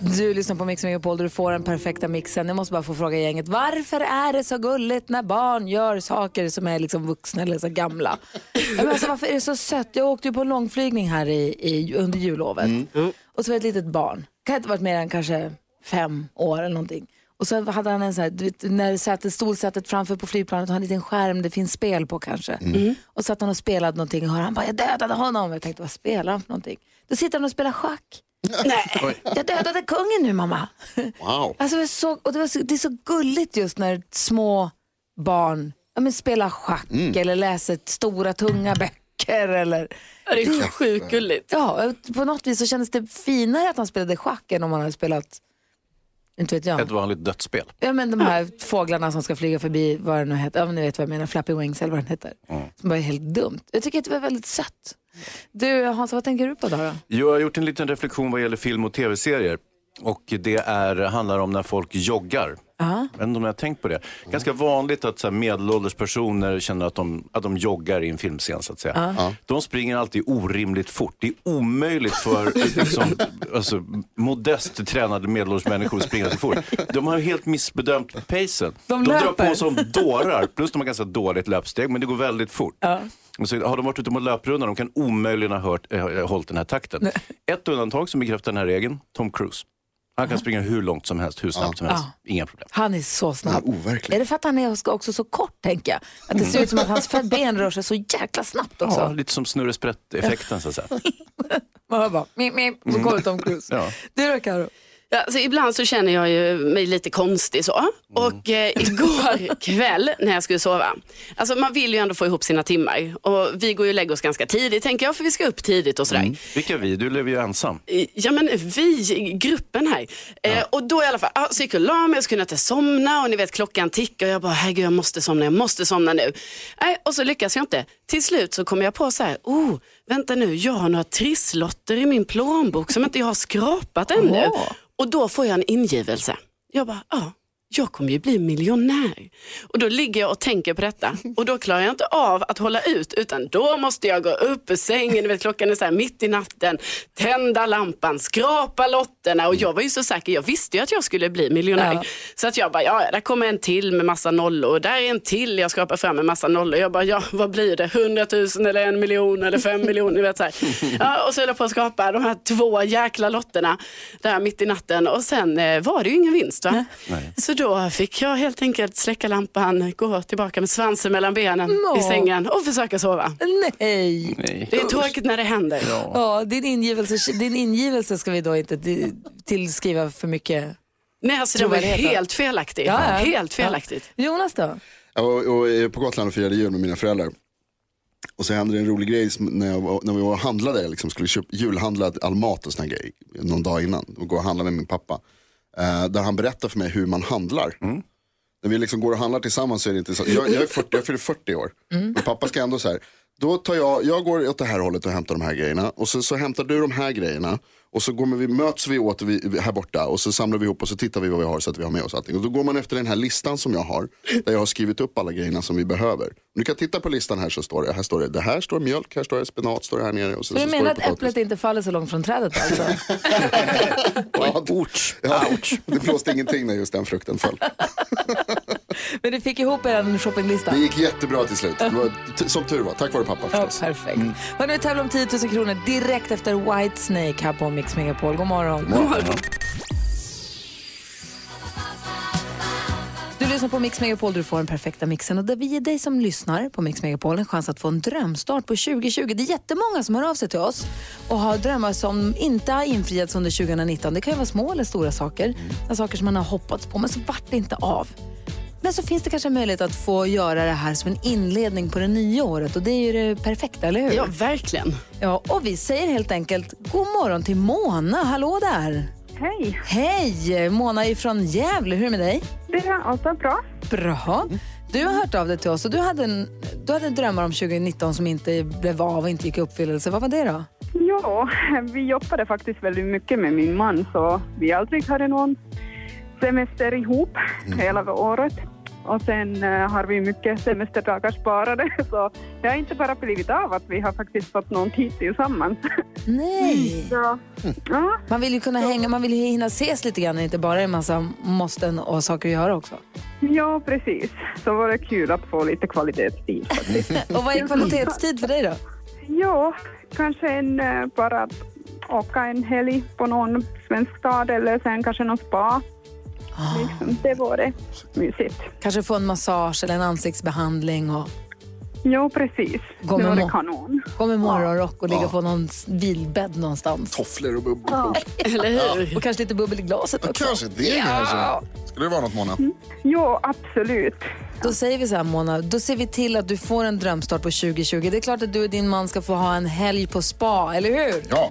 Du lyssnar på Mix Megapol där du får den perfekta mixen. Jag måste bara få fråga gänget, varför är det så gulligt när barn gör saker som är liksom vuxna eller så gamla? Men alltså, varför är det så sött? Jag åkte ju på långflygning här i, i, under jullovet och så var det ett litet barn. Kan inte varit mer än kanske fem år eller någonting. Och så hade han en sån här, du vet, när sätet, stolsätet framför på flygplanet har en liten skärm, det finns spel på kanske. Och så att han och spelade någonting och hör han bara, jag dödade honom. Jag tänkte, vad spelar han för någonting? Då sitter han och spelar schack. Nej, jag dödade kungen nu mamma. Wow. Alltså, det, är så, och det, var så, det är så gulligt just när små barn ja, men spelar schack eller läser stora tunga böcker. Eller, Det är sjukt gulligt. ja, på något vis så kändes det finare att han spelade schack än om han hade spelat, inte vet jag. Ett vanligt dödsspel. Ja men de här fåglarna som ska flyga förbi, vad det nu heter, ja men ni vet vad jag menar, Flappy Wings eller vad den heter. Som bara är helt dumt. Jag tycker att det var väldigt sött. Du Hans, vad tänker du på då? då? Jag har gjort en liten reflektion vad gäller film och tv-serier. Och det är, handlar om när folk joggar. Ja. Jag vet inte om ni har tänkt på det. Ganska vanligt att så här, medelålders personer känner att de, att de joggar i en filmscen. Så att säga. De springer alltid orimligt fort. Det är omöjligt för liksom, alltså, modest tränade medelålders människor att springa så fort. De har helt missbedömt pacen. De drar löper. på som dårar. Plus de har ganska dåligt löpsteg, men det går väldigt fort. Och så har de varit ute på löprundan, de kan omöjligen ha hört, äh, hållit den här takten. Ett undantag som bekräftar den här regeln, Tom Cruise. Han kan springa hur långt som helst, hur snabbt som helst. Inga problem. Han är så snabb. Ja, overklig. Är det för att han är också så kort tänker jag? Att det ser ut som att hans ben rör sig så jäkla snabbt också. Ja, lite som snurre sprätt-effekten så att säga. Man hör bara, mip, mip, så kommer Tom Cruise. Ja. Du då Karo? Ja, alltså, ibland så känner jag ju mig lite konstig så. Och eh, igår kväll när jag skulle sova, alltså man vill ju ändå få ihop sina timmar. Och vi går ju och lägger oss ganska tidigt tänker jag, för vi ska upp tidigt och sådär. Vilka vi? Du lever ju ensam. Ja men vi, gruppen här. Eh, och då i alla fall, ah, så gick jag och la mig och så kunde jag inte somna och ni vet klockan tickar och jag bara herregud jag måste somna, jag måste somna nu. Nej, och så lyckas jag inte. Till slut så kommer jag på så här, oh vänta nu, jag har några trisslotter i min plånbok som inte jag har skrapat ännu. Och då får jag en ingivelse. Jag bara, ja. Jag kommer ju bli miljonär. Och då ligger jag och tänker på detta och då klarar jag inte av att hålla ut utan då måste jag gå upp ur sängen, vet, klockan är så här mitt i natten, tända lampan, skrapa lotterna och jag var ju så säker, jag visste ju att jag skulle bli miljonär. Ja. Så att jag bara, ja där kommer en till med massa nollor och där är en till, jag skrapar fram en massa nollor. Jag bara, ja vad blir det, hundratusen eller en miljon eller fem miljoner, vet så här. Ja, och så höll jag på att skapa de här två jäkla lotterna där mitt i natten och sen eh, var det ju ingen vinst va. Så då fick jag helt enkelt släcka lampan, gå tillbaka med svansen mellan benen Nå. i sängen och försöka sova. Nej. Nej. Det är tråkigt när det händer. Ja, din, ingivelse, din ingivelse ska vi då inte ti- tillskriva för mycket. Nej, alltså det var helt felaktigt. Ja, ja. Helt felaktigt. Ja. Jonas då? Jag var och, är på Gotland och firade jul med mina föräldrar. Och så hände det en rolig grej som- när, jag, var- när vi var och handlade, liksom skulle köpa, julhandla all mat och såna grejer någon dag innan. Och gå och handla med min pappa. Eh, där han berättar för mig hur man handlar. När vi liksom går och handlar tillsammans så är det inte så. Jag, jag är 40, jag fyller 40 år. Men pappa ska ändå så här. Då tar jag, jag går åt det här hållet och hämtar de här grejerna. Och så, så hämtar du de här grejerna. Och så går vi, möts vi åt vi, här borta. Och så samlar vi ihop och så tittar vi vad vi har så att vi har med oss allting. Och då går man efter den här listan som jag har. Där jag har skrivit upp alla grejerna som vi behöver. Du kan titta på listan här så står det. Här står det, det här står mjölk, här står det spenat, står det här nere. Och så, Så du så står menar det att äpplet inte faller så långt från trädet alltså? Ja, ja, det blåste ingenting när just den frukten föll. Men du fick ihop er shoppinglista? Det gick jättebra till slut. Det var, som tur var, tack vare pappa Ja, förstås. perfekt. Hörrni, vi tävlar om 10 000 kronor direkt efter White Snake här på Mix Megapol. God morgon. Du lyssnar på Mix Megapol du får den perfekta mixen och där vi ger dig som lyssnar på Mix Megapol en chans att få en drömstart på 2020. Det är jättemånga som hör av sig till oss och har drömmar som inte har infriats under 2019. Det kan ju vara små eller stora saker, saker som man har hoppats på men så vart det inte av. Men så finns det kanske möjlighet att få göra det här som en inledning på det nya året och det är ju det perfekta, eller hur? Ja, verkligen. Ja, och vi säger helt enkelt god morgon till Mona. Hallå där! Hej, Hej! Mona är från Gävle. Hur är det med dig? det är alltså bra. Bra. Du har hört av dig till oss och du hade, en, du hade drömmar om 2019 som inte blev av och inte gick i uppfyllelse. Vad var det då? Ja, vi jobbade faktiskt väldigt mycket med min man så vi aldrig hade någon semester ihop hela året. Och sen eh, har vi mycket semesterdagar sparade så det har inte bara blivit av att vi har faktiskt fått någon tid tillsammans. Nej! Så, ja, Man vill ju kunna hänga, man vill ju hinna ses lite grann, inte bara en massa måsten och saker att göra också. ja, precis. Så var det kul att få lite kvalitetstid. Och vad är kvalitetstid för dig då? Ja, kanske en, eh, bara att åka en helg på någon svensk stad eller sen kanske någon spa. Liksom, det vore mysigt. Kanske få en massage eller en ansiktsbehandling och Ja, precis. Gå det med vore må- kanon. gå med morgonrock och ligga på någon vilbädd någonstans. Tofflor och bubblor. Eller hur? Och kanske lite bubbel i glaset också. Kanske det kanske. Skulle det vara något Mona? Ja, absolut. Då säger vi så här Mona, då ser vi till att du får en drömstart på 2020. Det är klart att du och din man ska få ha en helg på spa, eller hur? Ja.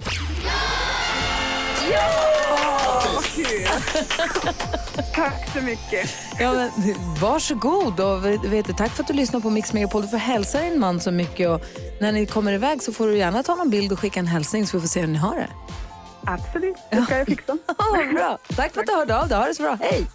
Tack så mycket. Ja, men, varsågod och vet du, tack för att du lyssnar på Mix Megapol. Du får hälsa din man så mycket och när ni kommer iväg så får du gärna ta någon bild och skicka en hälsning så vi får se hur ni har det. Absolut, det ska jag fixa. Bra. Tack för att du hörde av dig. Ha det så bra. Hej!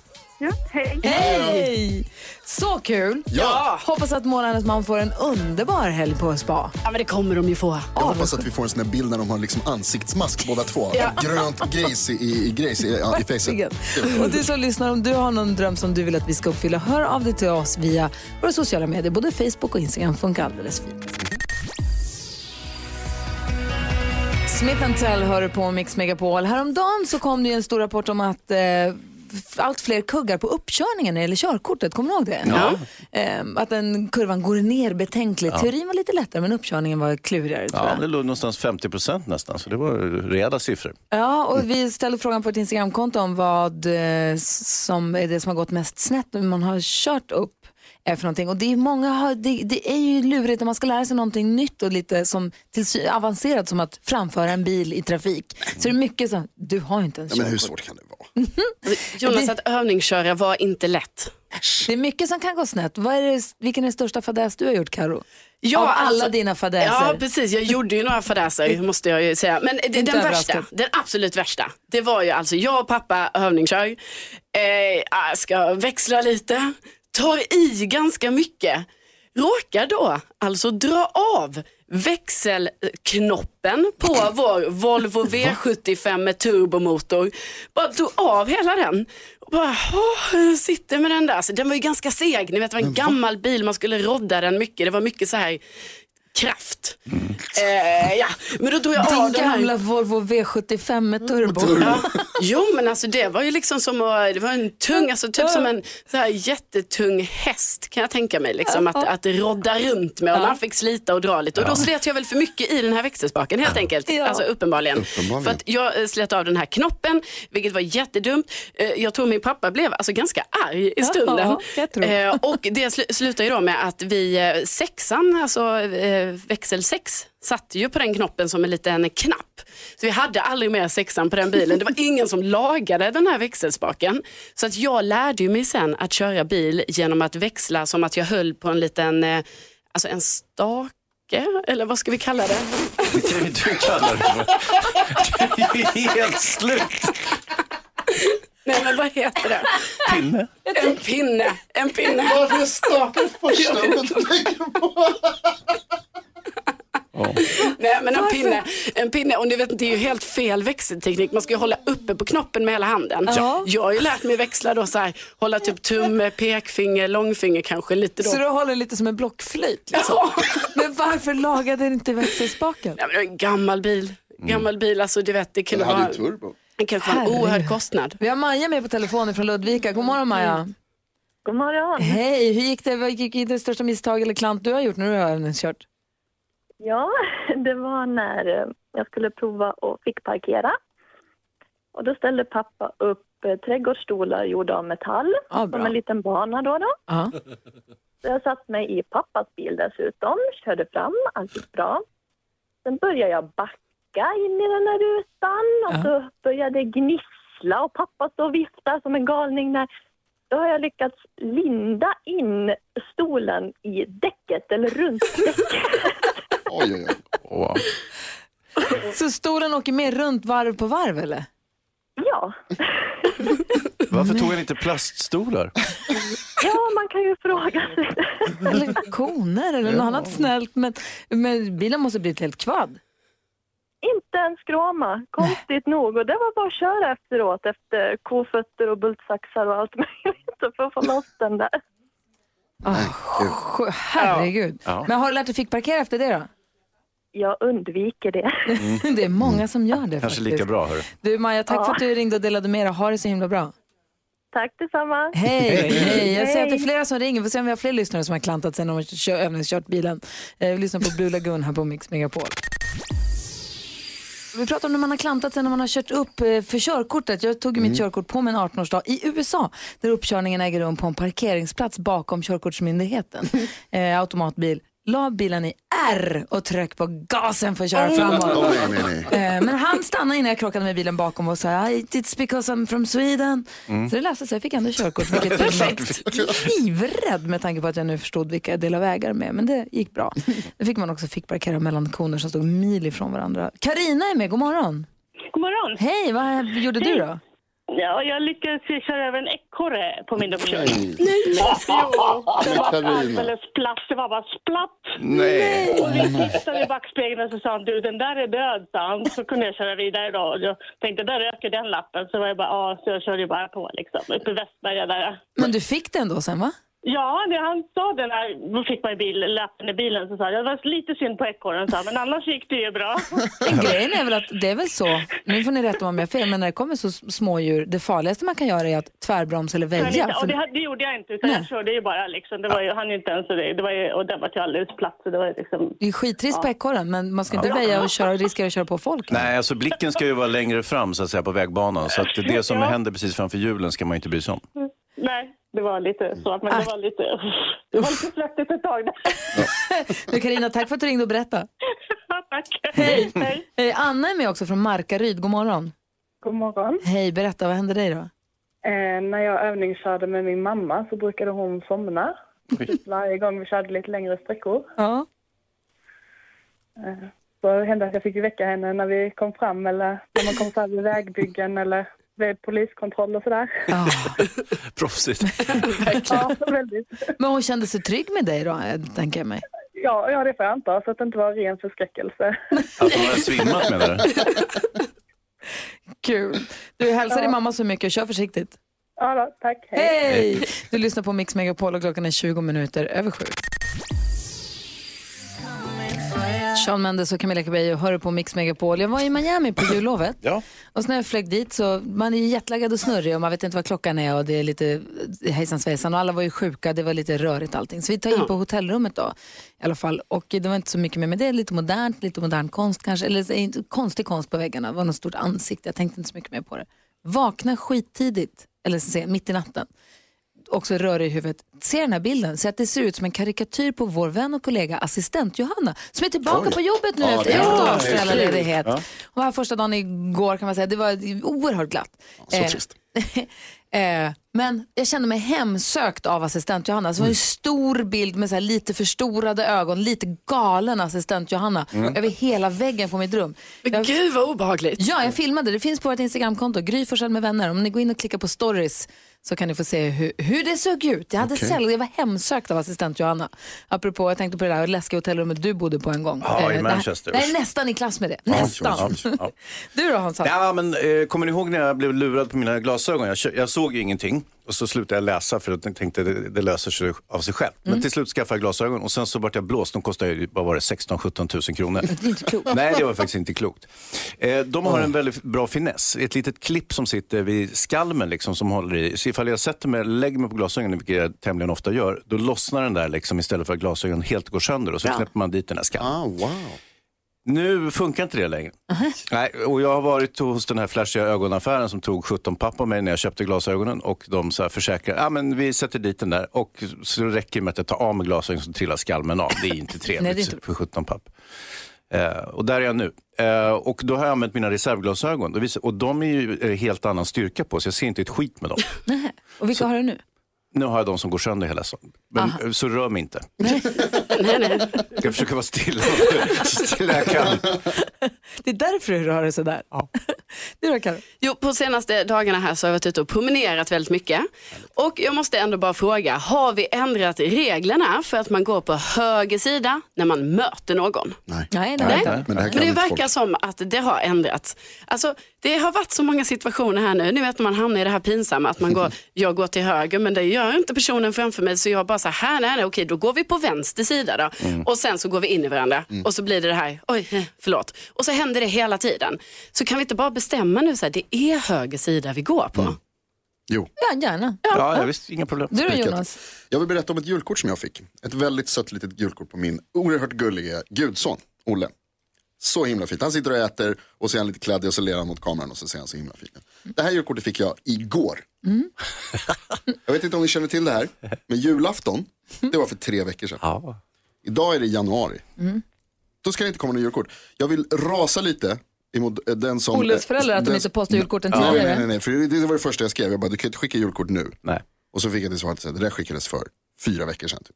Ja, hej. Hej! Så kul! Ja. Hoppas att hennes man får en underbar helg på spa. Ja, men det kommer de ju få. Jag hoppas att vi får en sån här bild när de har liksom ansiktsmask båda två. Grönt grejs i, i, i, grejs i, i, facet. Och du som lyssnar, om du har någon dröm som du vill att vi ska uppfylla, hör av dig till oss via våra sociala medier. Både Facebook och Instagram funkar alldeles fint. Smith Tell hör på Mix Megapol. Häromdagen så kom det ju en stor rapport om att eh, allt fler kuggar på uppkörningen gäller körkortet. Kommer du ihåg det? Ja. Eh, att den kurvan går ner betänkligt. Teorin var lite lättare men uppkörningen var klurigare. Tror Ja, det låg någonstans 50 procent nästan, så det var rejäla siffror. Ja, och vi ställde frågan på ett Instagramkonto om vad eh, som är det som har gått mest snett när man har kört upp är för någonting. Och det är många har, det, det är ju lurigt när man ska lära sig någonting nytt och lite som till, avancerat som att framföra en bil i trafik. Så det är mycket så, du har ju inte ens Ja, men hur svårt kan det? Jonas, att övningsköra var inte lätt. Det är mycket som kan gå snett. Vad är det, vilken är den största fadäs du har gjort Karo? Ja, Av alla alltså- dina fadäser. Ja, precis. Jag gjorde ju några fadäser, måste jag ju säga. Men det, den värsta, den absolut värsta, det var ju alltså jag och pappa övningskör. Eh, jag ska växla lite, tar i ganska mycket. Råkar då alltså dra av växelknoppen på vår Volvo V75 med turbomotor. Bara tog av hela den. Och bara, jag sitter med den där. Så den var ju ganska seg. Ni vet, det var en gammal bil, man skulle rodda den mycket. Det var mycket så här kraft. Eh, ja. Men då tog jag av Din den här. gamla Volvo V75 med turbo. Ja. Jo men alltså det var ju liksom som att, det var en tung, alltså typ som en så här jättetung häst kan jag tänka mig. Liksom, att, att rodda runt med och man fick slita och dra lite. Och då slet jag väl för mycket i den här växelspaken helt enkelt. Ja. Alltså uppenbarligen. Uppenbarligen. För att jag eh, slet av den här knoppen, vilket var jättedumt. Eh, Jag tror min pappa blev alltså ganska arg i stunden. Ja, jag tror. Eh, Och det sl- slutar ju då med att vi, sexan, alltså växelsex växel 6, satt ju på den knoppen som en liten knapp. Så vi hade aldrig mer sexan på den bilen. Det var ingen som lagade den här växelspaken. Så att jag lärde mig sen att köra bil genom att växla som att jag höll på en liten, eh, alltså en stake, eller vad ska vi kalla det? Det kan ju du kalla det för. Du är helt slut. Nej men vad heter det? Pinne. En pinne, en pinne. Varför är staken första ordet du tänker på? Nej men en pinne, en pinne, och ni vet det är ju helt fel växelteknik. Man ska ju hålla uppe på knoppen med hela handen. Ja. Jag har ju lärt mig växla då så här, hålla typ tumme, pekfinger, långfinger kanske lite då. Så du håller lite som en blockflöjt? Liksom. Ja. Men varför lagade du inte växelspaken? Ja, men en gammal bil. Gammal bil, alltså du vet det kunde Den hade ju turbo. Det kan vara en oerhörd kostnad. Vi har Maja med på telefonen från Ludvika. God morgon Maja. God morgon. Hej, hur gick det? Vad gick det största misstag eller klant du har gjort när du har övningskört? Ja, det var när eh, jag skulle prova och fick parkera. Och då ställde pappa upp eh, trädgårdsstolar gjorda av metall, Ja, som en liten bana då. då. Så jag satt mig i pappas bil dessutom, körde fram, allt gick bra. Sen började jag backa in i den där rutan och så började det gnissla och pappa stod och viftade som en galning där. Då har jag lyckats linda in stolen i däcket, eller runt däcket. Oj, oj, oj. Åh. Så stolen åker med runt varv på varv eller? Ja. Varför tog han inte plaststolar? ja, man kan ju fråga sig. Eller koner eller något annat snällt. Men, men bilen måste blivit helt kvadd. Inte en skråma, konstigt nog. Och det var bara att köra efteråt efter kofötter och bultsaxar och allt möjligt för att få loss den där. Oh, herregud. Ja. Men har du lärt dig fick parkera efter det då? Jag undviker det. Det är många som gör det Kanske faktiskt. lika bra. Hör. Du Maja, tack Ja. för att du ringde och delade med dig. Ha det så himla bra. Tack detsamma. Hej! Hej. Jag ser att det är flera som ringer. Vi får se om vi har fler lyssnare som har klantat sig när de har kör, övningskört bilen. Eh, Vi lyssnar på Blue Lagoon här på Mix Megapol. Vi pratar om när man har klantat sig när man har kört upp eh, för körkortet. Jag tog ju mitt körkort på min 18-årsdag i USA där uppkörningen äger rum på en parkeringsplats bakom körkortsmyndigheten. Eh, automatbil. La bilen i R och tryck på gasen för att köra framåt. Åh, nej, nej, nej. Eh, Men han stannade innan jag krockade med bilen bakom och sa it's because I'm from Sweden. Så det löste sig, jag fick ändå körkort. Vilket Perfekt. Livrädd med tanke på att jag nu förstod vilka jag delar vägar med. Men det gick bra. Nu fick man också fick parkera mellan koner som stod mil ifrån varandra. Karina är med, god morgon. God morgon. Hej, vad gjorde du då? Ja, jag lyckades ju köra över en ekorre på min uppkörning. Nej. Jo, det var alldeles platt. Det var bara splatt. Nej. Och vi tittade i backspegeln och så sa han, du den där är död, sa han. Så kunde jag köra vidare då. Och Jag tänkte, där röker den lappen. Så var jag bara, ja, så jag körde ju bara på liksom. Uppe i Västberga där. Men du fick det ändå sen va? Ja, det, han sa det när då fick man ju bil, lappen i bilen. Så sa han, det var lite synd på ekorren, sa han, men annars gick det ju bra. Grejen är väl att det är väl så, nu får ni rätta mig om jag har fel, men när det kommer så smådjur, det farligaste man kan göra är att tvärbromsa eller väja. inte, och För- det, det gjorde jag inte, utan Nej. jag körde ju bara liksom. Det var ju, han inte ens det. det var ju, och den var ju alldeles platt, så det var ju liksom... Det är skittrist på ekorren, men man ska inte väja och köra och riskera att köra på folk. Nej, alltså blicken ska ju vara längre fram så att säga på vägbanan. Så att det som Ja. händer precis framför hjulen ska man ju inte bry sig om. Nej, det var lite så. Men det var lite, det var lite svettigt ett tag. Du Carina, tack för att du ringde och berättade. Tack. Hej. Hej. Hej, Anna är med också från Markaryd. God morgon. God morgon. Hej, berätta, vad hände dig då? Eh, när jag övningskörde med min mamma så brukade hon somna. Typ varje gång vi körde lite längre sträckor. Ja. Eh, så det hände att jag fick väcka henne när vi kom fram eller när man kom fram vid vägbyggen eller vid poliskontroll och sådär. Ah. Proffsigt. Ja, väldigt. Men hon kände sig trygg med dig då, eh, tänker jag mig. Ja, ja, det får jag anta, så att det inte var ren förskräckelse. Att hon hade svimmat menar du? Kul. Du hälsar din mamma så mycket och kör försiktigt. Ja, då, tack. Hej. Hej! Du lyssnar på Mix Megapol och klockan är 20 minuter över sju. Sean Mendes och Camilla Cabello hör på Mix Megapol. Jag var i Miami på jullovet. Ja. Och när jag flög dit så man är jetlaggad och snurrig och man vet inte vad klockan är och det är lite hejsan svejsan och alla var ju sjuka, det var lite rörigt allting. Så vi tar in på hotellrummet då i alla fall och det var inte så mycket mer med det, lite modernt, lite modern konst kanske, eller inte konstig konst på väggarna, det var något stort ansikte, jag tänkte inte så mycket mer på det. Vakna skittidigt, eller så säga, mitt i natten också rörig i huvudet, ser den här bilden, så att det ser ut som en karikatyr på vår vän och kollega assistent Johanna, som är tillbaka på jobbet nu Ja, efter ett års föräldraledighet. Och här första dagen igår kan man säga, det var oerhört glatt. Så Eh, trist. Eh, men jag kände mig hemsökt av assistent Johanna. Så det var en stor bild med så här lite förstorade ögon, lite galen assistent Johanna över hela väggen på mitt rum. Men Jag- gud vad obehagligt. Ja, jag filmade. Det finns på vårt Instagramkonto, Gry med vänner. Om ni går in och klickar på stories så kan ni få se hur, hur det såg ut. Jag, hade Okej. säll, jag var hemsökt av assistent Johanna. Apropå, jag tänkte på det där läskiga hotellrummet du bodde på en gång. Ja, i Eh, det här- Manchester. Det är nästan i klass med det. Nästan. Ja, ja. Du då Hansa? Ja, men, eh, kommer ni ihåg när jag blev lurad på mina glasögon? Jag, jag såg ju ingenting och så slutade jag läsa för att jag tänkte det, det löser sig av sig själv. Mm. Men till slut skaffade jag glasögon och sen så vart jag blåst. De kostade ju, vad var det, 16-17 tusen kronor. Det är inte klokt. Nej, det var faktiskt inte klokt. Eh, de har en väldigt bra finess. Ett litet klipp som sitter vid skalmen liksom, som håller i. Så ifall jag sätter mig, lägger mig på glasögonen, vilket jag tämligen ofta gör, då lossnar den där liksom, istället för att glasögonen helt går sönder och så knäpper man dit den här skalmen. Ah, wow. Nu funkar inte det längre. Nej, och jag har varit hos den här flashiga ögonaffären som tog 17 papp av mig när jag köpte glasögonen och de så här försäkrar, ja men vi sätter dit den där och så räcker det med att jag tar av mig glasögonen så trillar skalmen av. Det är inte trevligt Nej, är inte- för 17 papp. Eh, och där är jag nu. Eh, och då har jag använt mina reservglasögon och, och de är ju eh, helt annan styrka på så jag ser inte ett skit med dem. Och vilka har du nu? Nu har jag de som går sönder hela sommaren. Men, så rör mig inte. nej, nej. Jag ska försöka vara stilla så stilla jag kan. Det är därför du rör dig sådär. Ja. Du då? Jo, på senaste dagarna här så har jag varit ute och promenerat väldigt mycket. Och jag måste ändå bara fråga, har vi ändrat reglerna för att man går på höger sida när man möter någon? Nej. Nej, Nej. inte. Men det Men det verkar folk. som att det har ändrats. Alltså, det har varit så många situationer här nu. Ni vet när man hamnar i det här pinsamma att man går, jag går till höger men det gör inte personen framför mig så jag bara så här, nej, nej okej då går vi på vänster sida då. Mm. Och sen så går vi in i varandra och så blir det det här, oj eh, förlåt. Och så händer det hela tiden. Så kan vi inte bara bestämma nu så här, det är höger sida vi går på. Mm. Jo. Ja, gärna. Ja, ja, visst, inga problem. Du då? Jonas? Jag vill berätta om ett julkort som jag fick. Ett väldigt sött litet julkort på min oerhört gulliga gudson, Olle. Så himla fint. Han sitter och äter och så är han lite kladdig och så ler han mot kameran och så ser han så himla fin. Det här julkortet fick jag igår. jag vet inte om ni känner till det här, men julafton, det var för tre veckor sedan. Ja. Idag är det januari. Då ska det inte komma några julkort. Jag vill rasa lite emot eh, den som... Olles föräldrar, att de inte postar julkorten Nej, tidigare. nej, nej, nej, för det, det var det första jag skrev. Jag bara, du kan inte skicka julkort nu. Nej. Och så fick jag till svar att det där skickades för fyra veckor sedan. Typ.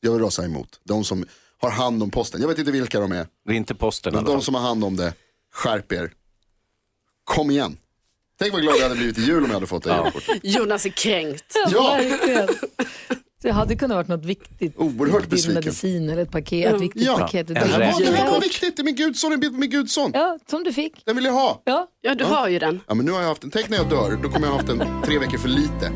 Jag vill rasa emot de som har hand om posten. Jag vet inte vilka de är. Det är inte posten Men de som har hand om det, skärp er. Kom igen. Tänk vad glad jag hade blivit i jul om jag hade fått det ja. julkortet. Jonas är kränkt. Ja. Det hade kunnat varit något viktigt. Oerhört besviken. medicin eller ett paket, ett viktigt Ja. paket. En Ja, räk. det var julkort. viktigt. Det är min gudson, en bild på min gudson. Ja, som du fick. Den vill jag ha. Ja. Ja, du har ju den. Ja, men nu har jag haft den. Tänk när jag dör, då kommer jag ha haft den tre veckor för lite.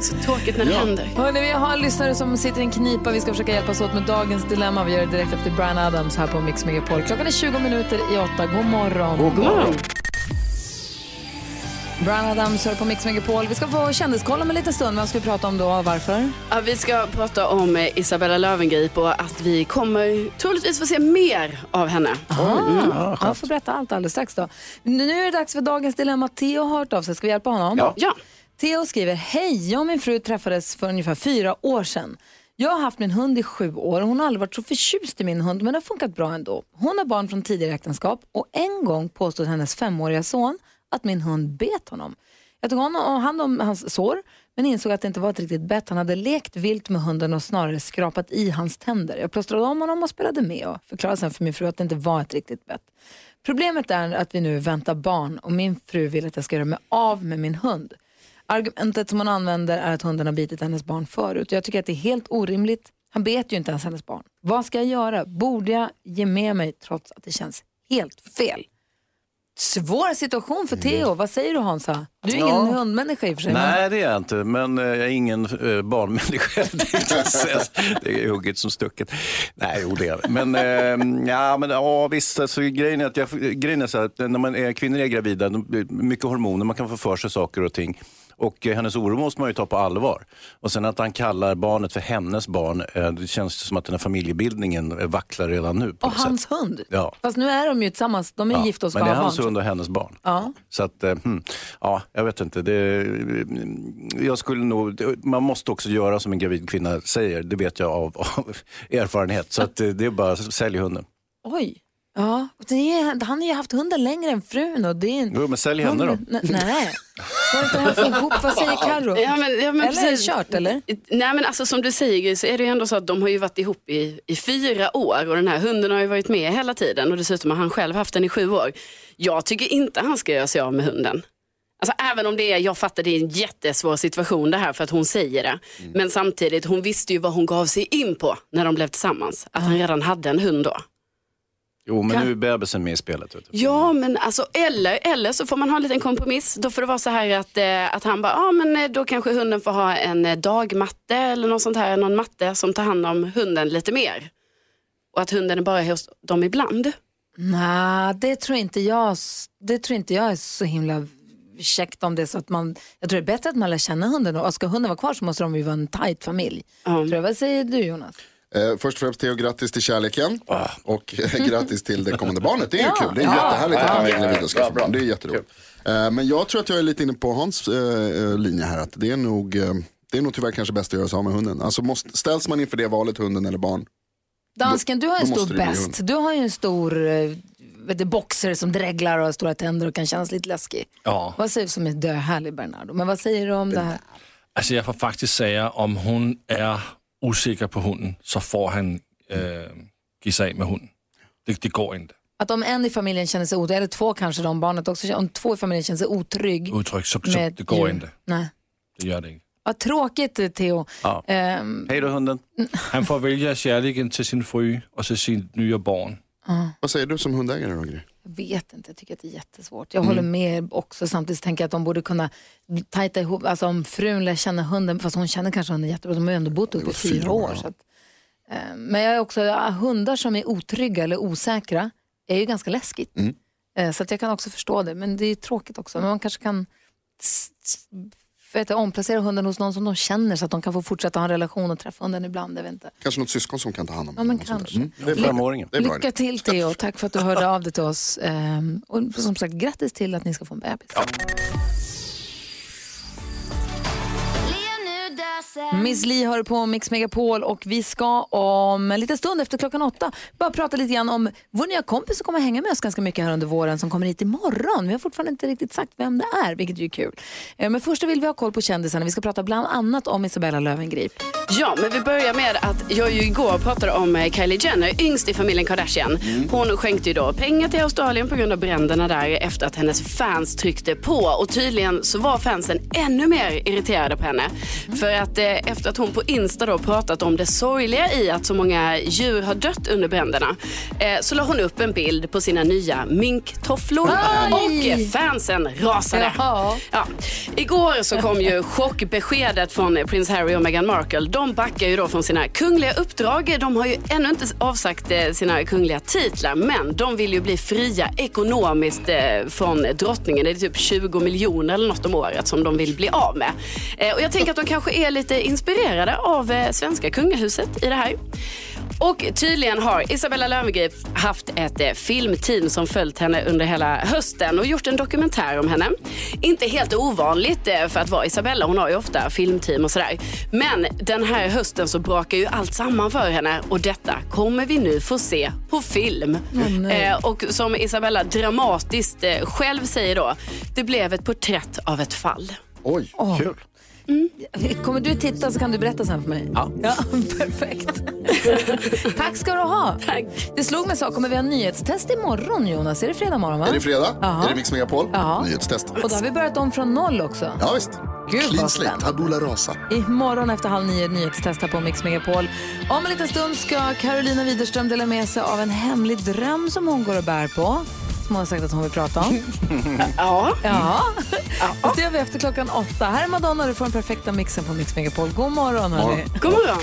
Så tråkigt när det Ja. händer. Hörrni, vi har en lyssnare som sitter i en knipa. Vi ska försöka hjälpas åt med dagens dilemma. Vi gör det direkt efter Brian Adams här på Mix Megapol. Klockan är 20 minuter i åtta. God morgon. God morgon. Brian Adams hör på Mix Megapol. Vi ska få kändiskoll om en liten stund. Vad ska vi prata om då? Varför? Ja, vi ska prata om eh, Isabella Löwengrip och att vi kommer troligtvis få se mer av henne. Ah, jag får berätta allt alldeles strax då. Nu är det dags för dagens dilemma. Theo har hört av sig. Ska vi hjälpa honom? Ja. Ja. Theo skriver, hej, jag och min fru träffades för ungefär fyra år sedan. Jag har haft min hund i sju år och hon har aldrig varit så förtjust i min hund men det har funkat bra ändå. Hon har barn från tidigare äktenskap och en gång påstod hennes femåriga son att min hund bet honom. Jag tog honom hand om hans sår men insåg att det inte var ett riktigt bett. Han hade lekt vilt med hunden och snarare skrapat i hans tänder. Jag plåstrade om honom och spelade med och förklarade sen för min fru att det inte var ett riktigt bett. Problemet är att vi nu väntar barn och min fru vill att jag ska göra mig av med min hund. Argumentet som hon använder är att hunden har bitit hennes barn förut. Jag tycker att det är helt orimligt. Han bet ju inte ens hennes barn. Vad ska jag göra? Borde jag ge med mig trots att det känns helt fel? Svår situation för Theo. Vad säger du Hansa? Du är ingen Ja. hundmänniska i och för sig. Nej, det är jag inte. Men eh, jag är ingen eh, barnmänniska. Det är hugget som stucket. Nej, jo det är det. Men, eh, ja, men ja, visst. Alltså, grejen är, att jag, grejen är så här, när man är, kvinnor är gravida, mycket hormoner, man kan få för sig saker och ting. Och eh, hennes oro måste man ju ta på allvar. Och sen att han kallar barnet för hennes barn, eh, det känns som att den här familjebildningen eh, vacklar redan nu. På Och hans sätt. hund. Ja. Fast nu är de ju tillsammans. De är Ja, gifta och ska men det är ha hans barn. hund och hennes barn. Ja. Så att, hmm, ja, jag vet inte. Det, jag skulle nog, man måste också göra som en gravid kvinna säger. Det vet jag av, av erfarenhet. Så att, det är bara att sälja hunden. Oj. Ja, det är, han har ju haft hunden längre än frun. Och det är en... Jo, men sälj henne då. Nej, inte det här för ihop? Vad säger Carro? Ja, men, ja, men Eller är det precis. kört eller? Nej men alltså som du säger så är det ju ändå så att de har ju varit ihop i, i fyra år och den här hunden har ju varit med hela tiden och dessutom har han själv haft den i sju år. Jag tycker inte han ska göra sig av med hunden. Alltså även om det är, jag fattar det är en jättesvår situation det här för att hon säger det. Men samtidigt, hon visste ju vad hon gav sig in på när de blev tillsammans. Att han redan hade en hund då. Jo, men Kan- nu är bebisen med i spelet. Vet du. Ja, men alltså, eller, eller så får man ha en liten kompromiss. Då får det vara så här att, eh, att han bara, ja men eh, då kanske hunden får ha en eh, dagmatte eller något sånt här, någon matte som tar hand om hunden lite mer. Och att hunden är bara hos dem ibland. Nej, det tror inte jag. Det tror inte jag är så himla käckt om det så att man, jag tror det är bättre att man lär känna hunden och ska hunden vara kvar så måste de ju vara en tajt familj. Tror jag. Vad säger du Jonas? Eh, först och främst Theo, grattis till kärleken. Ah. Och eh, grattis till det kommande barnet. Det är ju Ja. kul. Det är Ja. jättehärligt att han är Ja, gravid och ska få bra, bra. barn. Det är jätteroligt. Eh, men jag tror att jag är lite inne på Hans eh, eh, linje här. Att det är nog, eh, det är nog tyvärr kanske bäst att göra sig av med hunden. Alltså måste, ställs man inför det valet, hunden eller barn. Dansken, du har en stor det bäst. Du har ju en stor vet du, boxer som dreglar och har stora tänder och kan kännas lite läskig. Ja. Vad säger du som är döhärlig Bernardo? Men vad säger du om det här? Alltså jag får faktiskt säga, om hon är osäker på hunden så får han äh, ge sig av med hunden. Det, det går inte. Att om en i familjen känner sig otrygg, eller två kanske om barnet också, om två i familjen känner sig otrygg. Uttryck, så, så det går djur. inte. Nej. Det gör det inte. Vad tråkigt eh, Theo. Ja. Ehm, Hej då hunden. Han får välja kärleken till sin fru och till sin nya barn. Vad säger du som hundägare då? Gry? Jag vet inte, jag tycker att det är jättesvårt. Jag håller med också, samtidigt tänker jag att de borde kunna tajta ihop, alltså om frun lär känna hunden, fast hon känner kanske hunden jättebra, de har ju ändå bott uppe i fyra år, ja. Så att, eh, men jag är också, ja, hundar som är otrygga eller osäkra är ju ganska läskigt. Eh, så att jag kan också förstå det, men det är tråkigt också. Men man kanske kan vet jag, omplacera hunden hos någon som de känner så att de kan få fortsätta ha en relation och träffa hunden ibland. Jag vet inte. Kanske något syskon som kan ta hand om Ja, men kanske. Mm, det är. Femåringen. Lycka till Theo, tack för att du hörde av dig till oss. Ehm, och som sagt, grattis till att ni ska få en bebis. Miss Li hör på Mix Megapol och vi ska om en liten stund efter klockan åtta bara prata lite grann om vår nya kompis som kommer hänga med oss ganska mycket här under våren som kommer hit imorgon. Vi har fortfarande inte riktigt sagt vem det är, vilket ju är kul. Eh, Men först vill vi ha koll på kändisarna. Vi ska prata bland annat om Isabella Löwengrip. Ja, men vi börjar med att jag ju igår pratade om eh, Kylie Jenner, yngst i familjen Kardashian. Hon skänkte ju då pengar till Australien på grund av bränderna där efter att hennes fans tryckte på. Och tydligen så var fansen ännu mer irriterade på henne. För att eh, efter att hon på Insta då pratat om det sorgliga i att så många djur har dött under bränderna eh, så la hon upp en bild på sina nya minktofflor. Och eh, fansen rasade. Jaha. Ja. Igår så kom ju chockbeskedet från prins Harry och Meghan Markle. De backar ju då från sina kungliga uppdrag. De har ju ännu inte avsagt sina kungliga titlar men de vill ju bli fria ekonomiskt från drottningen. Det är typ 20 miljoner eller något om året som de vill bli av med. Och jag tänker att de kanske är lite inspirerade av eh, svenska kungahuset i det här. Och tydligen har Isabella Löwengrip haft ett eh, filmteam som följt henne under hela hösten och gjort en dokumentär om henne. Inte helt ovanligt eh, för att vara Isabella, hon har ju ofta filmteam och sådär. Men den här hösten så brakar ju allt samman för henne och detta kommer vi nu få se på film. eh, och som Isabella dramatiskt eh, själv säger då, det blev ett porträtt av ett fall. Oj, kul. Kommer du titta så kan du berätta sen för mig? Ja. perfekt. Tack ska du ha. Tack. Det slog mig så, kommer vi ha nyhetstest imorgon Jonas? Är det fredag morgon va? Är det fredag? Jaha. Är det Mix Megapol? Ja. Nyhetstest. Och då har vi börjat om från noll också. Ja, visst. Gud, vad Clean slate, spännande. tabula rasa. Imorgon efter halv nio nyhetstest här på Mix Megapol. Om en liten stund ska Carolina Widerström dela med sig av en hemlig dröm som hon går och bär på. Som hon har sagt att hon vill prata om. Ja. Ja, Fast det gör vi efter klockan åtta. Här är Madonna, du får den perfekta mixen på Mix Megapol. God morgon hörni. God morgon.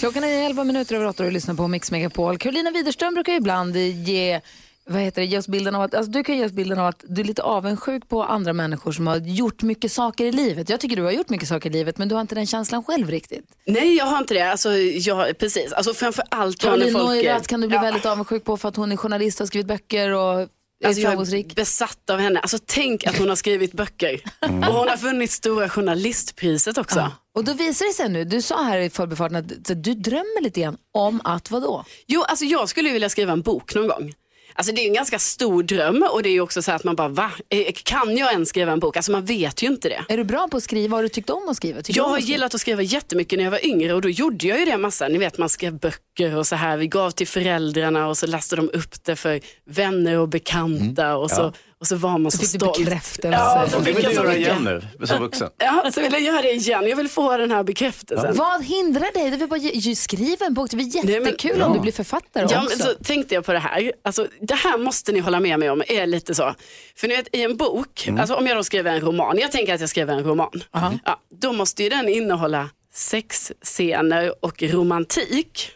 Klockan är 11 minuter över 8 och du lyssnar på Mix Megapol. Carolina Widerström brukar ibland ge, vad heter det, ge oss bilden av att, alltså du kan ge oss bilden av att du är lite avundsjuk på andra människor som har gjort mycket saker i livet. Jag tycker du har gjort mycket saker i livet men du har inte den känslan själv riktigt. Nej, jag har inte det. Alltså, jag, precis. Alltså, framför allt har Caroline. Neurath kan du bli Ja. väldigt avundsjuk på för att hon är journalist och har skrivit böcker och är Alltså, jag är besatt av henne. Alltså, tänk att hon har skrivit böcker. Och hon har vunnit Stora Journalistpriset också. Ja. Och då visar det sig nu, du sa här i förbifarten att så du drömmer lite grann om att vadå? Jo, alltså jag skulle ju vilja skriva en bok någon gång. Alltså det är en ganska stor dröm och det är ju också så här att man bara, va? Eh, Kan jag ens skriva en bok? Alltså man vet ju inte det. Är du bra på att skriva? Har du tyckt om att skriva? Tycker Jag har gillat att skriva jättemycket när jag var yngre och då gjorde jag ju det massa. Ni vet man skrev böcker och så här. Vi gav till föräldrarna och så läste de upp det för vänner och bekanta och, så, och så var man så fick du stolt. bekräftelse. Ja, så Det fick vill jag du så göra igen nu, som vuxen. Ja, så vill jag göra det igen. Jag vill få den här bekräftelsen. Vad hindrar dig? Du vill bara skriva en bok. Det blir Nej, men- jättekul om du blir författare Ja, också. men så tänkte jag på det här. Alltså, det här måste ni hålla med mig om. är lite så. För ni vet, i en bok, Mm. alltså, om jag då skriver en roman, jag tänker att jag skriver en roman. Ja, då måste ju den innehålla sexscener och romantik.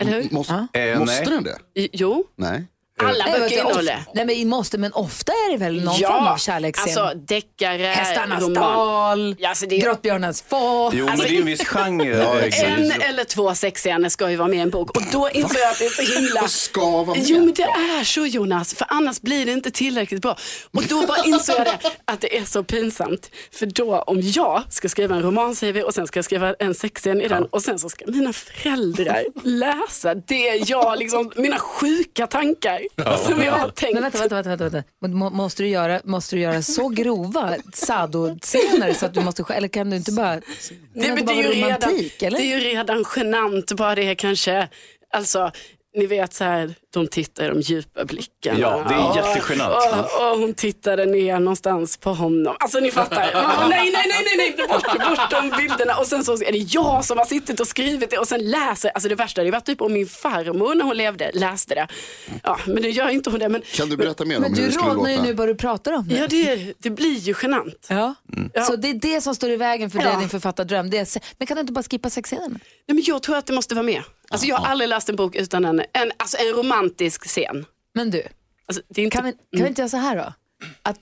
Eller hur? Måste, Eh, måste den det? Jo, Nej. Alla vet böcker innehåller. nej men måste, men ofta är det väl någon form av kärleksscen? alltså deckare, Hästarnas dal, Ja, alltså, det är, Grottbjörnens få. Jo, men det är en viss genre. en Exakt. eller två sexscener ska ju vara med i en bok och då insåg jag att det är så himla ska vara med? Jo men det är så Jonas, för annars blir det inte tillräckligt bra. Och då bara insåg jag det, att det är så pinsamt. För då om jag ska skriva en roman säger vi och sen ska jag skriva en sexscen i den och sen så ska mina föräldrar läsa det jag, liksom, mina sjuka tankar. Som jag har tänkt. Men vänta, vänta, vänta. vänta, vänta. Må- Måste, du göra, måste du göra så grova sado-scener så att du måste, eller kan du inte bara, kan Nej, det men det, är ju redan, eller? det är ju redan genant bara det kanske. Alltså, ni vet så här, de tittar i de djupa blickarna. Ja, det är Och- jättegenant. Och, och hon tittade ner någonstans på honom. Alltså ni fattar. Man, nej, nej, nej, nej, nej, bort, bort de bilderna. Och sen så är det jag som har suttit och skrivit det och sen läser. Alltså det värsta, det var typ om min farmor när hon levde läste det. Ja, men det gör inte hon det. Men, Kan du berätta mer om Men hur du det skulle rodnar ju låta? nu bara du pratar om det. ja, det, det blir ju genant. Ja. Ja. Så det är det som står i vägen för Ja. dig, din författardröm. Det är, men kan du inte bara skippa sexscenerna? Nej, men jag tror att det måste vara med. Alltså, jag har aldrig läst en bok utan en, en, alltså, en romantisk scen. Men du, Alltså, det är inte, kan vi, kan vi inte göra så här då? Att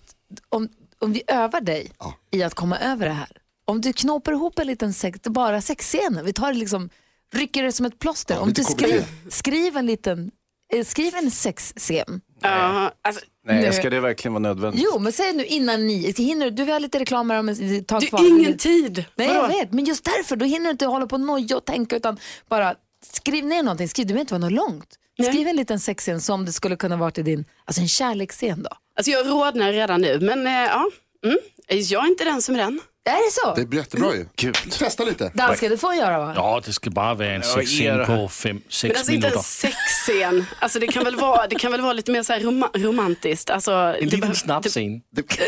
om, om vi övar dig i att komma över det här. Om du knåpar ihop en liten sex, bara sexscener, vi tar det liksom, rycker det som ett plåster. om lite du skriv, skriv en liten, eh, skriv en sexscen. Ja, alltså, Nej, Nu- ska det verkligen vara nödvändigt? Jo, men säg nu innan ni, hinner, du- du har lite reklam här om ett tag det kvar. är ingen tid. Nej, Vadå? jag vet, men just därför, då hinner du inte hålla på och noja och tänka utan bara skriv ner någonting. Skriv, det behöver inte vara något långt. Skriv en liten sexscen som det skulle kunna vara till din, alltså en kärleksscen då. Alltså jag rodnar redan nu, men eh, ja. Mm. Jag är inte den som är den. Är det så? Det är jättebra ju. Gud. Testa lite. Danska, det får göra va? Ja, det ska bara vara en sexscen på fem, Men sex alltså inte en sexscen. Alltså det kan väl vara, det kan väl vara lite mer så här roma- romantiskt. Alltså, En det liten snabb det- scen. Nej,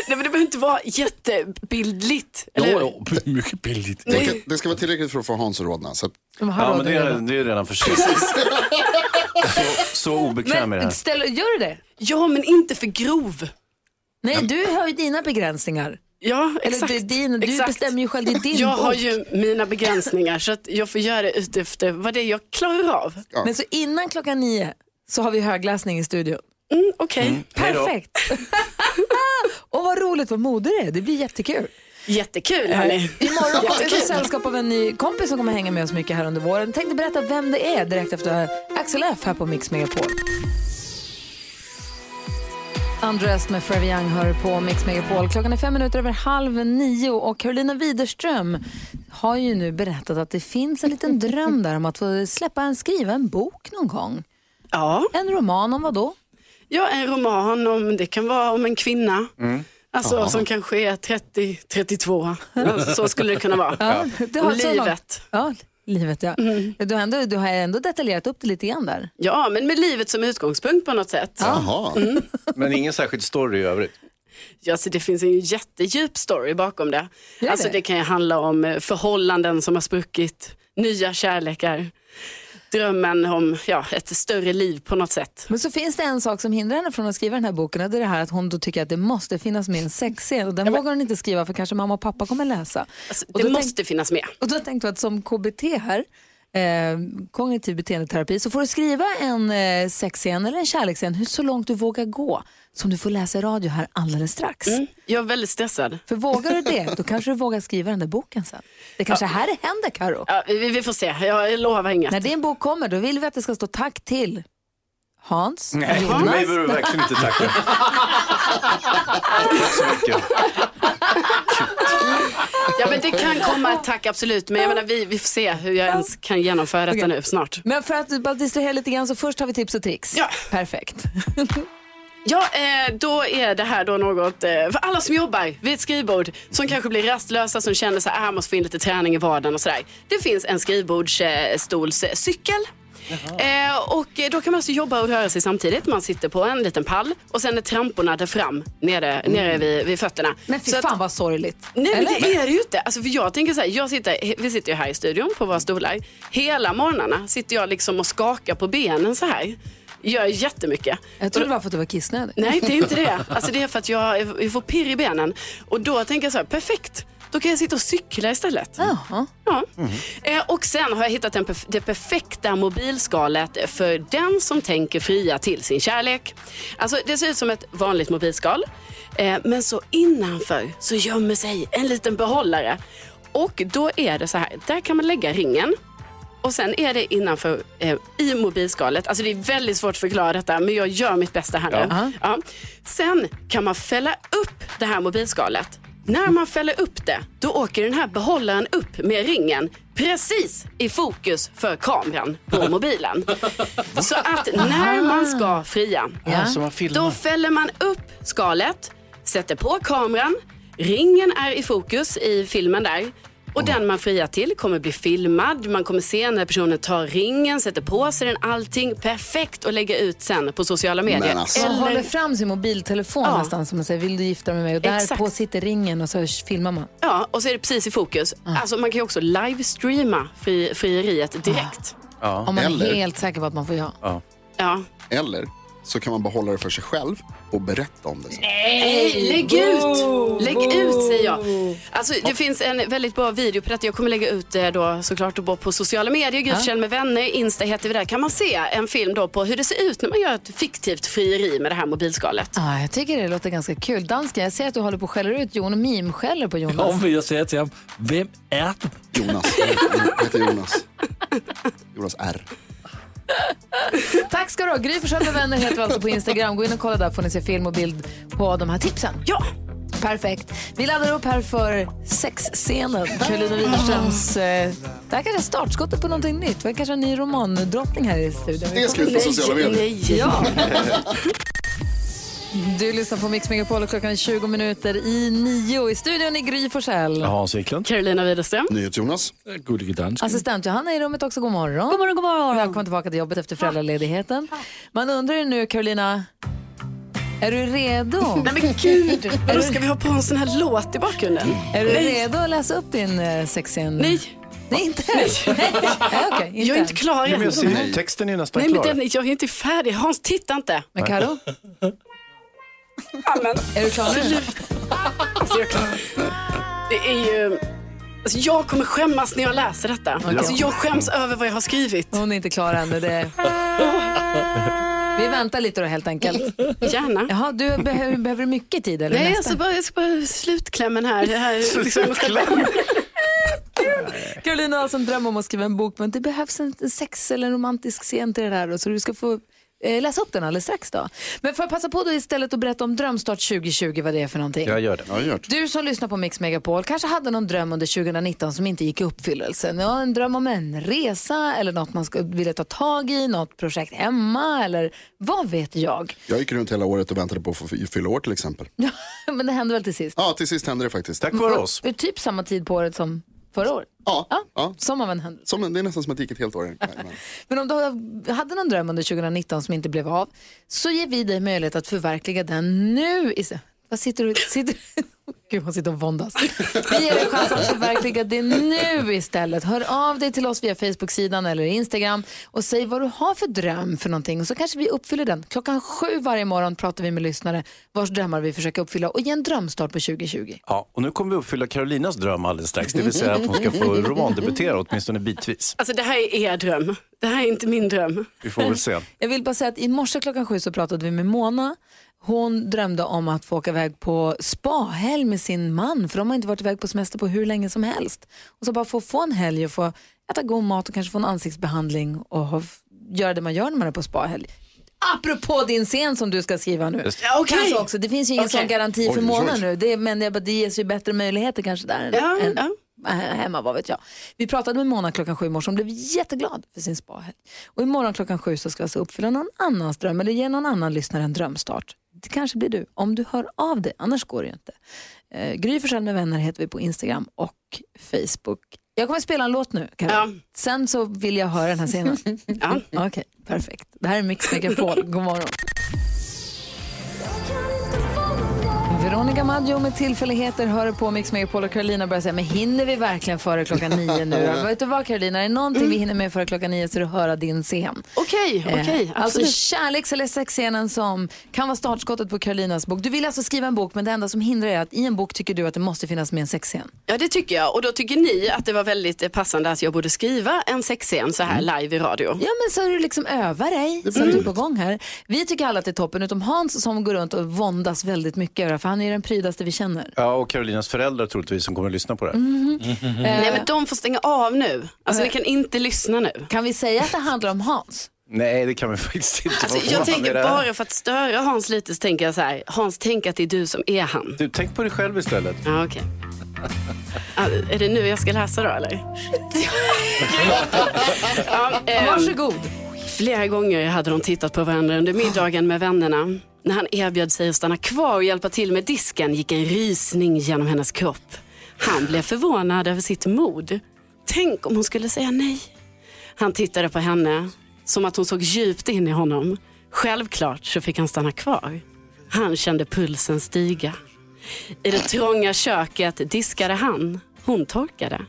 men det behöver inte vara jättebildligt. Jo, eller hur? jo, mycket billigt. Det, kan, det ska vara tillräckligt för att få Hans att rodna. Så att, De har Ja, men det är, det är redan för sent. så, så obekväm är det Men här. ställ, gör du det? Ja, men inte för grov. Nej, du har ju dina begränsningar. Ja, Eller exakt. det är din, du exakt. bestämmer ju själv, det är din Jag har bok. ju mina begränsningar så att jag får göra det utefter vad det är jag klarar av. Men så innan klockan nio så har vi högläsning i studion. Mm, Okej, Hej då. Perfekt. och vad roligt vad modig det är, det blir jättekul. jättekul hörni. Imorgon kommer vi sällskap av en ny kompis som kommer hänga med oss mycket här under våren. Tänkte berätta vem det är direkt efter Axel F här på Mix Megapol. Undressed med Forever Young hör på Mix Megapol. Klockan är fem minuter över halv nio och Carolina Widerström har ju nu berättat att det finns en liten dröm där om att få släppa en, skriva en bok någon gång. Ja. En roman om vad då? ja, en roman om, det kan vara om en kvinna. Alltså som kanske är 30-32. Alltså, så skulle det kunna vara. Ja, det långt. livet. Ja, livet ja. Du, har ändå, du har ändå detaljerat upp det lite grann där. Ja, men med livet som utgångspunkt på något sätt. Jaha. Men ingen särskild story i övrigt. Ja, så det finns en jättedjup story bakom det. Gör Alltså, det? det kan ju handla om eh, förhållanden som har spruckit, nya kärlekar, drömmen om ja, ett större liv på något sätt. Men så finns det en sak som hindrar henne från att skriva den här boken och det är det här att hon då tycker att det måste finnas med en sexscen och den vågar hon inte skriva för kanske mamma och pappa kommer läsa. Alltså, det måste finnas med. Och då tänkte jag att som KBT här, eh, kognitiv beteendeterapi, så får du skriva en eh, sexscen eller en kärleksscen, hur så långt du vågar gå, som du får läsa i radio här alldeles strax. Mm. Jag är väldigt stressad. För vågar du det, då kanske du vågar skriva den där boken sen. Det kanske här det händer, Karo. Ja, vi, vi får se, jag lovar inget. När din bok kommer, då vill vi att det ska stå tack till Hans, Nej, Jonas, mig behöver du verkligen inte tacka. Tack så mycket. Ja, men det kan komma ett tack absolut, men jag menar, vi, vi får se hur jag ens kan genomföra detta nu snart. Men för att bara distrahera lite grann så först har vi tips och tricks. Ja. Perfekt. Ja, eh, då är det här då något eh, för alla som jobbar vid ett skrivbord som kanske blir rastlösa, som känner så här, ah, måste få in lite träning i vardagen och sådär. Det finns en skrivbordsstolscykel. Eh, och då kan man alltså jobba och röra sig samtidigt. Man sitter på en liten pall och sen är tramporna där fram nere, nere vid, vid fötterna. Men fy Så att- fan vad sorgligt. Nej men det är det ju inte. Alltså, för jag tänker så här, jag sitter, vi sitter ju här i studion på våra stolar. Hela morgnarna sitter jag liksom och skakar på benen så här. Gör jättemycket. Jag tror det var för att du var kissnödig. Nej, det är inte det. Alltså, det är för att jag, jag får pirr i benen. Och då tänker jag så här, perfekt. Då kan jag sitta och cykla istället. Jaha. Ja. Eh, och sen har jag hittat den perf- det perfekta mobilskalet för den som tänker fria till sin kärlek. Alltså, det ser ut som ett vanligt mobilskal. Eh, men så innanför så gömmer sig en liten behållare. Och då är det så här, där kan man lägga ringen. Och sen är det innanför eh, i mobilskalet. Alltså det är väldigt svårt att förklara detta men jag gör mitt bästa här nu. Ja. Sen kan man fälla upp det här mobilskalet. När man fäller upp det, då åker den här behållaren upp med ringen precis i fokus för kameran på mobilen. Så att när man ska fria, Ja, då fäller man upp skalet, sätter på kameran, ringen är i fokus i filmen där. Och den man friar till kommer bli filmad. Man kommer se när personen tar ringen, sätter på sig den, allting perfekt och lägga ut sen på sociala medier. Men alltså. Man Eller- håller fram sin mobiltelefon Ja. nästan som man säger, vill du gifta dig med mig? Och där Exakt. på sitter ringen och så filmar man. Ja, och så är det precis i fokus. Alltså, man kan ju också livestreama fri, frieriet direkt. Ja. Om man Eller- är helt säker på att man får ja. Ja. Eller så kan man behålla det för sig själv och berätta om det. sen. Nej, lägg ut! Lägg ut säger jag. Alltså, det finns en väldigt bra video på detta. Jag kommer lägga ut det då såklart då på sociala medier. Forssell med vänner, Insta heter vi där. Kan man se en film då på hur det ser ut när man gör ett fiktivt frieri med det här mobilskalet. Ah, jag tycker det låter ganska kul. Dansken, jag ser att du håller på att skälla ut Jon och mimskäller på Jonas. Om jag säger till honom, vem är du? Jonas. Jag heter Jonas. Jonas R. Tack ska du ha. Gry Forssell med vänner heter vi alltså på Instagram. Gå in och kolla där får ni se film och bild på de här tipsen. Ja! Perfekt. Vi laddar upp här för sexscenen. Karolina Widerströms... Eh, det här kanske är startskottet på någonting nytt. Vi kanske har en ny romandrottning här i studion. Det ska ut på sociala medier. Ja. Du lyssnar på Mix Megapol och klockan är 20 minuter i nio. I studion är Gry Forssell. Hans Wiklund. Carolina Widerström. NyhetsJonas. Gullige dansk. Assistent Johanna är i rummet också. God morgon. God morgon, god morgon. Välkommen tillbaka till jobbet efter föräldraledigheten. Man undrar ju nu, Carolina, är du redo? Nej men gud, vadå ska vi ha på en sån här låt i bakgrunden? Är du redo att läsa upp din eh, sexscen? Nej, är inte? Nej. Nej, okej, inte jag är än. inte klar men än. jag ser, texten är nästan Nej men klar. den, jag är inte färdig. Hans, titta inte. Men Karo, Amen. är du klar nu? Alltså, jag klarar- Det är ju... Alltså, jag kommer skämmas när jag läser detta. Alltså, jag skäms över vad jag har skrivit. Hon är inte klar ännu. Det... Vi väntar lite då helt enkelt. Gärna. Jaha, du behöver, behöver du mycket tid eller Nej, nästa? alltså bara, jag ska bara slutklämmen här. Här är liksom, Carolina har alltså en dröm om att skriva en bok men det behövs en sex eller en romantisk scen till det där. då, Så du ska få läsa upp den alldeles strax då. Men får jag passa på då istället att berätta om Drömstart 2020 vad det är för någonting? Jag gör det. Ja, gjort. Du som lyssnar på Mix Megapol kanske hade någon dröm under 2019 som inte gick i uppfyllelse. Ja, en dröm om en resa eller något man vilja ta tag i, något projekt hemma eller vad vet jag. Jag gick runt hela året och väntade på att få fylla år till exempel. Men det hände väl till sist. Ja, till sist hände det faktiskt. Tack vare oss. Det är typ samma tid på året som förra året. Ja, Ja, ja. som av en händelse. Som, det är nästan som att det gick ett helt år. Men om du hade någon dröm under 2019 som inte blev av så ger vi dig möjlighet att förverkliga den nu. Vad sitter du... Sitter... Gud, han sitter och våndas. Vi ger dig chans att förverkliga det nu istället. Hör av dig till oss via Facebook-sidan eller Instagram och säg vad du har för dröm för någonting. Och så kanske vi uppfyller den. Klockan sju varje morgon pratar vi med lyssnare vars drömmar vi försöker uppfylla och ge en drömstart på 2020. Ja, och nu kommer vi uppfylla Carolinas dröm alldeles strax. Det vill säga att hon ska få romandebutera åtminstone bitvis. alltså, det här är er dröm. Det här är inte min dröm. Vi får väl se. Jag vill bara säga att i morse klockan sju så pratade vi med Mona. Hon drömde om att få åka iväg på spahelg med sin man för de har inte varit iväg på semester på hur länge som helst. Och så bara få få en helg och få äta god mat och kanske få en ansiktsbehandling och ha, göra det man gör när man är på spahelg. Apropå din scen som du ska skriva nu. Ja, okej. Kanske också, det finns ju ingen Okej. sån garanti för Oj, oj. nu. Det, men det, det ges ju bättre möjligheter kanske där Ja, än, ja. Äh, hemma, vad vet jag. Vi pratade med Mona klockan sju i morse, hon blev jätteglad för sin spahelg. Och imorgon klockan sju så ska vi alltså uppfylla någon annans dröm eller ge någon annan lyssnare en drömstart. Det kanske blir du, om du hör av dig, annars går det ju inte. Eh, Gry Forssell med vänner heter vi på Instagram och Facebook. Jag kommer att spela en låt nu, Karin. Ja. Sen så vill jag höra den här scenen. Ja. Okej, perfekt. Det här är Mix Megapol. God morgon. Veronica Maggio med tillfälligheter hör på Mix Megapol och Carolina börjar säga, men hinner vi verkligen före klockan nio nu? Vet du vad Carolina, är det någonting vi hinner med före klockan nio så är det att höra din scen. Okej, Eh, okej. alltså absolut. kärleks eller sexscenen som kan vara startskottet på Carolinas bok. Du vill alltså skriva en bok men det enda som hindrar är att i en bok tycker du att det måste finnas med en sexscen. Ja det tycker jag och då tycker ni att det var väldigt eh, passande att jag borde skriva en sexscen så här live i radio. Ja men så du liksom öva dig så att du är på gång här. Vi tycker alla att det är toppen utom Hans som går runt och våndas väldigt mycket över han är den prydaste vi känner. Ja, och Carolinas föräldrar troligtvis som kommer att lyssna på det. Nej men de får stänga av nu. Alltså ni kan inte lyssna nu. Kan vi säga att det handlar om Hans? Nej, det kan vi faktiskt inte. Alltså, jag tänker här? bara för att störa Hans lite så tänker jag så här. Hans, tänk att det är du som är han. Du, tänk på dig själv istället. Ja, okej. Ah, Är det nu jag ska läsa då eller? ja, ehm, Varsågod. Flera gånger hade de tittat på varandra under middagen med vännerna. När han erbjöd sig att stanna kvar och hjälpa till med disken gick en rysning genom hennes kropp. Han blev förvånad över sitt mod. Tänk om hon skulle säga nej. Han tittade på henne som att hon såg djupt in i honom. Självklart så fick han stanna kvar. Han kände pulsen stiga. I det trånga köket diskade han. Hon torkade.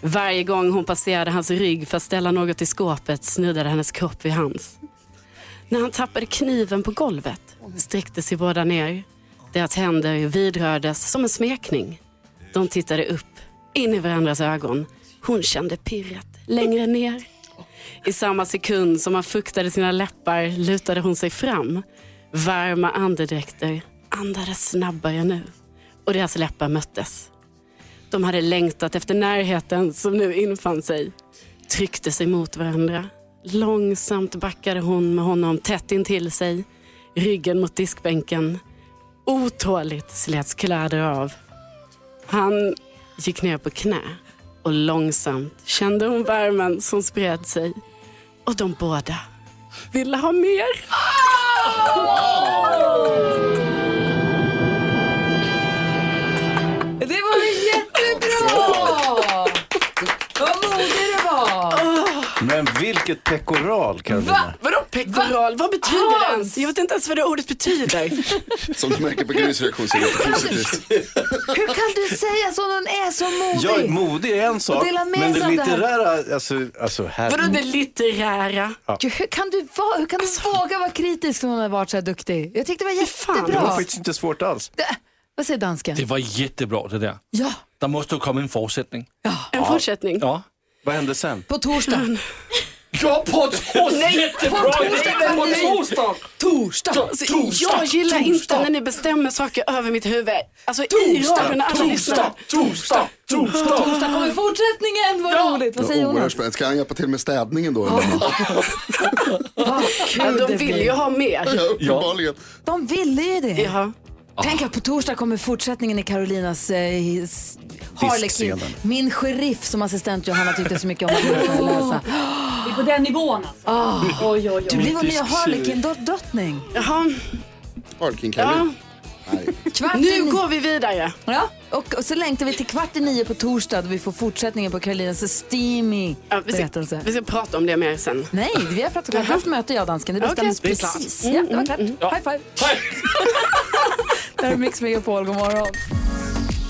Varje gång hon passerade hans rygg för att ställa något i skåpet snuddade hennes kropp vid hans. När han tappade kniven på golvet sträckte sig båda ner. Deras händer vidrördes som en smekning. De tittade upp, in i varandras ögon. Hon kände pirret längre ner. I samma sekund som han fuktade sina läppar lutade hon sig fram. Varma andedräkter andades snabbare nu och deras läppar möttes. De hade längtat efter närheten som nu infann sig. Tryckte sig mot varandra. Långsamt backade hon med honom tätt intill sig. Ryggen mot diskbänken. Otåligt slets kläder av. Han gick ner på knä och långsamt kände hon värmen som spred sig. Och de båda ville ha mer. Oh! Men vilket pekoral Carolina. Vadå pekoral? Vad betyder det ens? Jag vet inte ens vad det ordet betyder. Som du märker på Grys reaktion så är det positivt. Hur kan du säga så hon är så modig? Ja, modig är en sak, Och dela med men sig det av det här. litterära, alltså, alltså här. Vadå det litterära? Gud, Hur kan du, vara, hur kan du våga vara kritisk när hon har varit så här duktig? Jag tyckte det var fan, Det var jättebra. faktiskt inte svårt alls. Det- Vad säger dansken? Det var jättebra det där. Ja, Der måste jo komme en fortsättning. En fortsättning? Ja. Vad hände sen? på torsdag. Ja, på torsdag! Jättebra! torsdag, På nej. torsdag! Torsdag! Alltså, jag gillar inte när ni bestämmer saker över mitt huvud. Alltså i radion när alla lyssnar. Torsdag! Torsdag! Torsdag kommer fortsättningen, vad roligt. Vad säger Oerhört Jonas? spännande. Ska han hjälpa till med städningen då? eller? Vad Ja, kul de vill blir. ju ha mer. Ja, uppenbarligen. De ville ju det. Ja. Tänk att på torsdag kommer fortsättningen i Carolinas eh, his-. Diskscenen. Min sheriff som assistent Johanna tyckte så mycket om att jag läsa. Det är på den nivån alltså. Oj, oj, oj. Du blir vår nya Harlequin-drottning. Jaha, Harlequin ja. Kvart i Nu nio. går vi vidare. Ja, och, och så längtar vi till kvart i nio på torsdag då vi får fortsättningen på Carolinas steamy Ja, vi, ska, berättelse. vi ska prata om det mer sen. Nej, vi har pratat, vi har haft möte jag och dansken. Det bestämdes det är klart. precis. Ja, det var klart. High five. Det här är Mix Megapol, god morgon.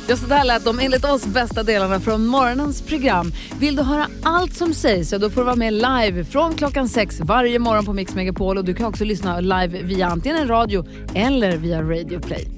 Ja, så där lät de enligt oss bästa delarna från morgonens program. Vill du höra allt som sägs så då får du vara med live från klockan sex varje morgon på Mix Megapol och du kan också lyssna live via antingen en radio eller via Radio Play.